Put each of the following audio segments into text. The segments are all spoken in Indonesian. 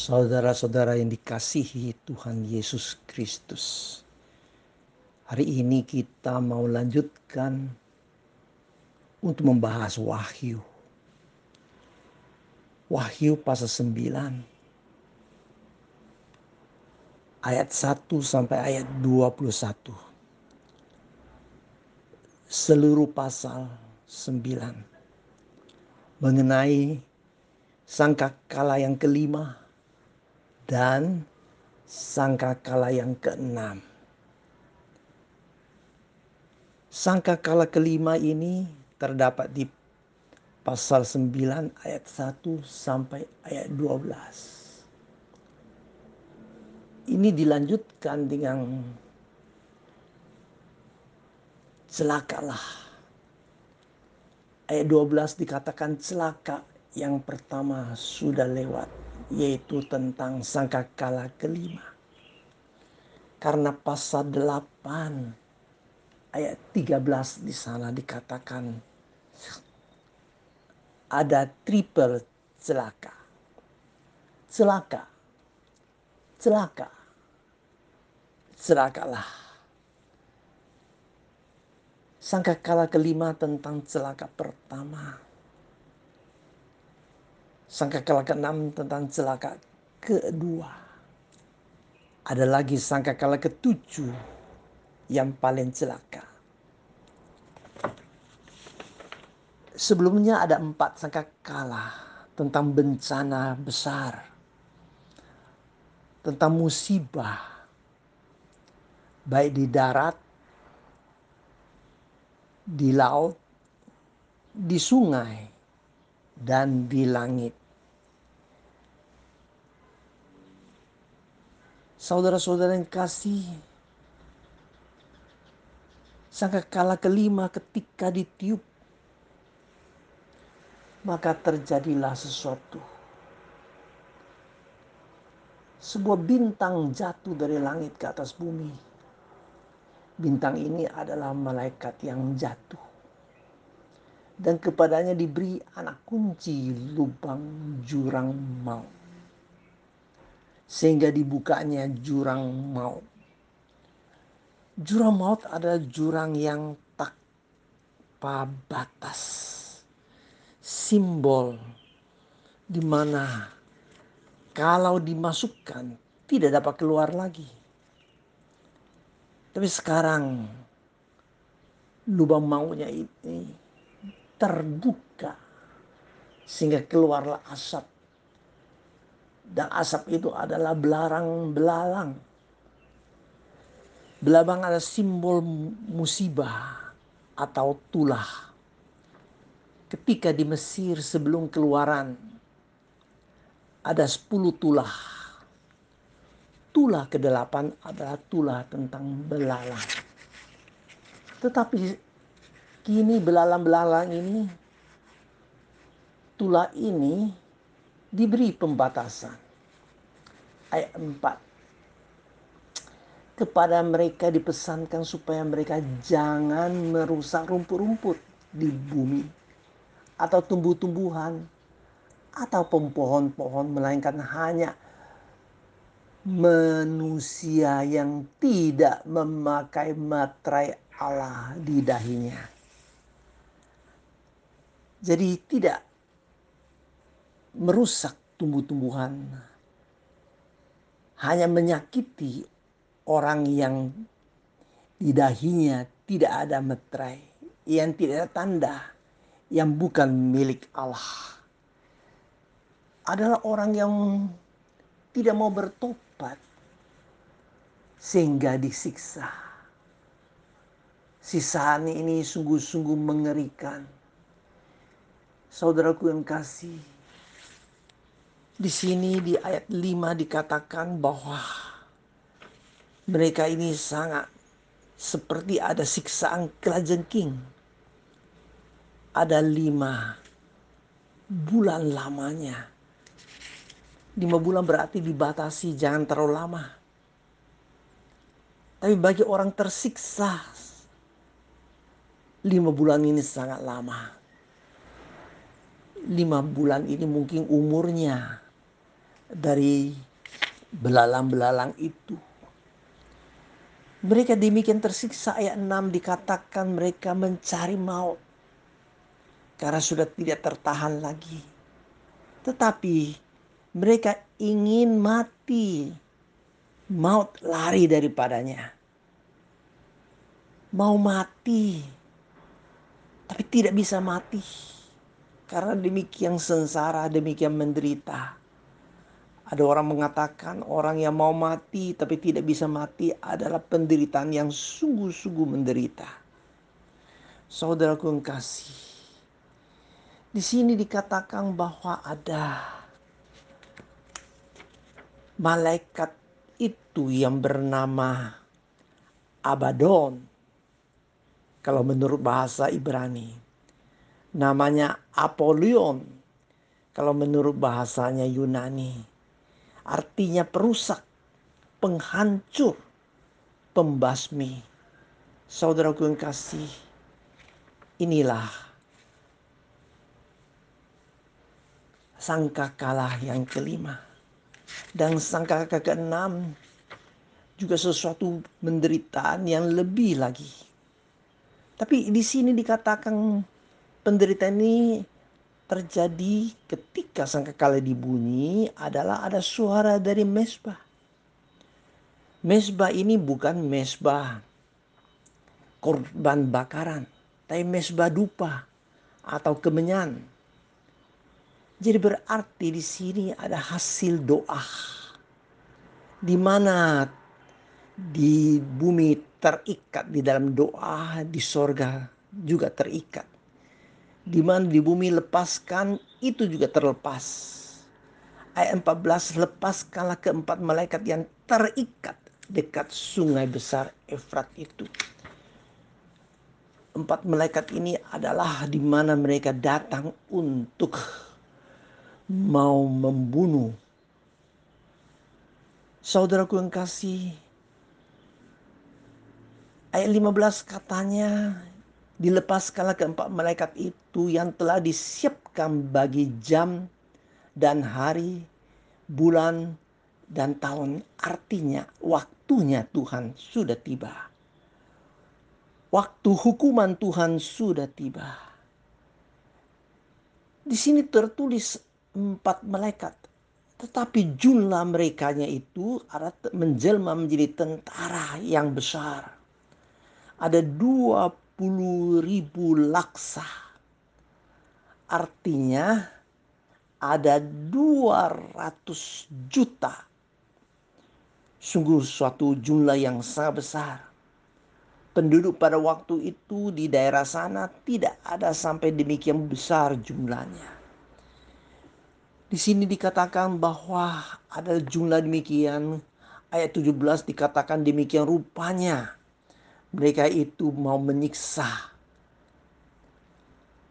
Saudara-saudara yang dikasihi Tuhan Yesus Kristus. Hari ini kita mau lanjutkan untuk membahas Wahyu. Wahyu pasal 9 ayat 1 sampai ayat 21. Seluruh pasal 9 mengenai sangkakala yang kelima dan sangkakala yang keenam. Sangkakala kelima ini terdapat di pasal 9 ayat 1 sampai ayat 12. Ini dilanjutkan dengan celakalah. Ayat 12 dikatakan celaka yang pertama sudah lewat yaitu tentang sangkakala kelima. Karena pasal 8 ayat 13 di sana dikatakan ada triple celaka. Celaka. Celaka. Celakalah. Sangkakala kelima tentang celaka pertama sangkakala ke-6 tentang celaka kedua. Ada lagi sangkakala ke-7 yang paling celaka. Sebelumnya ada empat sangkakala tentang bencana besar. Tentang musibah. Baik di darat, di laut, di sungai, dan di langit. Saudara-saudara yang kasih, kala kelima ketika ditiup, maka terjadilah sesuatu. Sebuah bintang jatuh dari langit ke atas bumi. Bintang ini adalah malaikat yang jatuh. Dan kepadanya diberi anak kunci lubang jurang maut sehingga dibukanya jurang maut. Jurang maut adalah jurang yang tanpa batas. Simbol di mana kalau dimasukkan tidak dapat keluar lagi. Tapi sekarang lubang mautnya ini terbuka sehingga keluarlah asap dan asap itu adalah belarang belalang. Belamang adalah simbol musibah atau tulah. Ketika di Mesir sebelum keluaran ada sepuluh tulah. Tulah kedelapan adalah tulah tentang belalang. Tetapi kini belalang-belalang ini, tulah ini diberi pembatasan. Ayat 4. Kepada mereka dipesankan supaya mereka jangan merusak rumput-rumput di bumi atau tumbuh-tumbuhan atau pohon-pohon melainkan hanya manusia yang tidak memakai materai Allah di dahinya. Jadi tidak merusak tumbuh-tumbuhan, hanya menyakiti orang yang di dahinya tidak ada meterai, yang tidak ada tanda, yang bukan milik Allah. Adalah orang yang tidak mau bertobat sehingga disiksa. Sisaan ini sungguh-sungguh mengerikan. Saudaraku yang kasih, di sini di ayat 5 dikatakan bahwa mereka ini sangat seperti ada siksaan kelajengking. Ada lima bulan lamanya. Lima bulan berarti dibatasi jangan terlalu lama. Tapi bagi orang tersiksa, lima bulan ini sangat lama. Lima bulan ini mungkin umurnya dari belalang-belalang itu. Mereka demikian tersiksa ayat 6 dikatakan mereka mencari maut. Karena sudah tidak tertahan lagi. Tetapi mereka ingin mati. Maut lari daripadanya. Mau mati. Tapi tidak bisa mati. Karena demikian sengsara, demikian menderita. Ada orang mengatakan orang yang mau mati tapi tidak bisa mati adalah penderitaan yang sungguh-sungguh menderita. Saudaraku yang kasih. Di sini dikatakan bahwa ada malaikat itu yang bernama Abaddon. Kalau menurut bahasa Ibrani. Namanya Apollyon. Kalau menurut bahasanya Yunani artinya perusak, penghancur, pembasmi. Saudaraku yang kasih, inilah sangka kalah yang kelima. Dan sangka keenam juga sesuatu penderitaan yang lebih lagi. Tapi di sini dikatakan penderitaan ini terjadi ketika sangkakala dibunyi adalah ada suara dari mesbah. Mesbah ini bukan mesbah korban bakaran, tapi mesbah dupa atau kemenyan. Jadi berarti di sini ada hasil doa. Di mana di bumi terikat di dalam doa, di sorga juga terikat di mana di bumi lepaskan itu juga terlepas. Ayat 14 lepaskanlah keempat malaikat yang terikat dekat sungai besar Efrat itu. Empat malaikat ini adalah di mana mereka datang untuk mau membunuh. Saudaraku yang kasih, ayat 15 katanya dilepaskanlah keempat malaikat itu yang telah disiapkan bagi jam dan hari, bulan, dan tahun. Artinya waktunya Tuhan sudah tiba. Waktu hukuman Tuhan sudah tiba. Di sini tertulis empat malaikat. Tetapi jumlah mereka itu menjelma menjadi tentara yang besar. Ada dua ribu laksa. Artinya ada 200 juta. Sungguh suatu jumlah yang sangat besar. Penduduk pada waktu itu di daerah sana tidak ada sampai demikian besar jumlahnya. Di sini dikatakan bahwa ada jumlah demikian. Ayat 17 dikatakan demikian rupanya mereka itu mau menyiksa.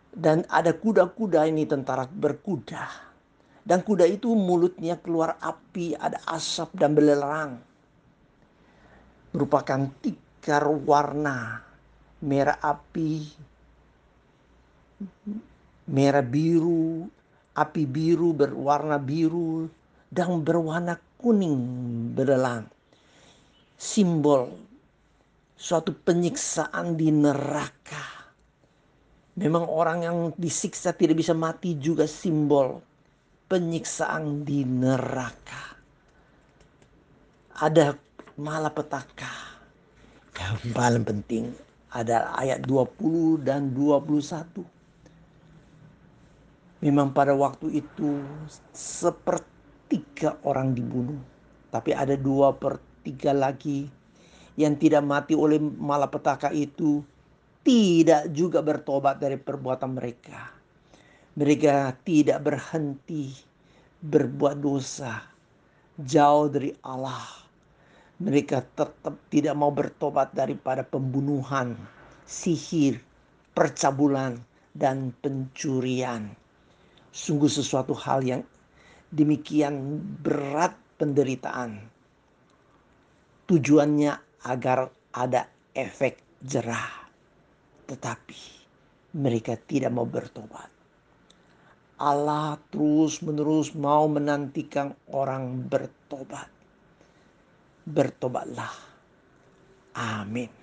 Dan ada kuda-kuda ini tentara berkuda. Dan kuda itu mulutnya keluar api, ada asap dan belerang. Merupakan tiga warna. Merah api, merah biru, api biru berwarna biru, dan berwarna kuning berelang. Simbol suatu penyiksaan di neraka. Memang orang yang disiksa tidak bisa mati juga simbol penyiksaan di neraka. Ada malapetaka. Yang paling penting ada ayat 20 dan 21. Memang pada waktu itu sepertiga orang dibunuh. Tapi ada dua per tiga lagi yang tidak mati oleh malapetaka itu tidak juga bertobat dari perbuatan mereka. Mereka tidak berhenti berbuat dosa jauh dari Allah. Mereka tetap tidak mau bertobat daripada pembunuhan, sihir, percabulan, dan pencurian. Sungguh sesuatu hal yang demikian berat penderitaan. Tujuannya agar ada efek jerah. Tetapi mereka tidak mau bertobat. Allah terus-menerus mau menantikan orang bertobat. Bertobatlah. Amin.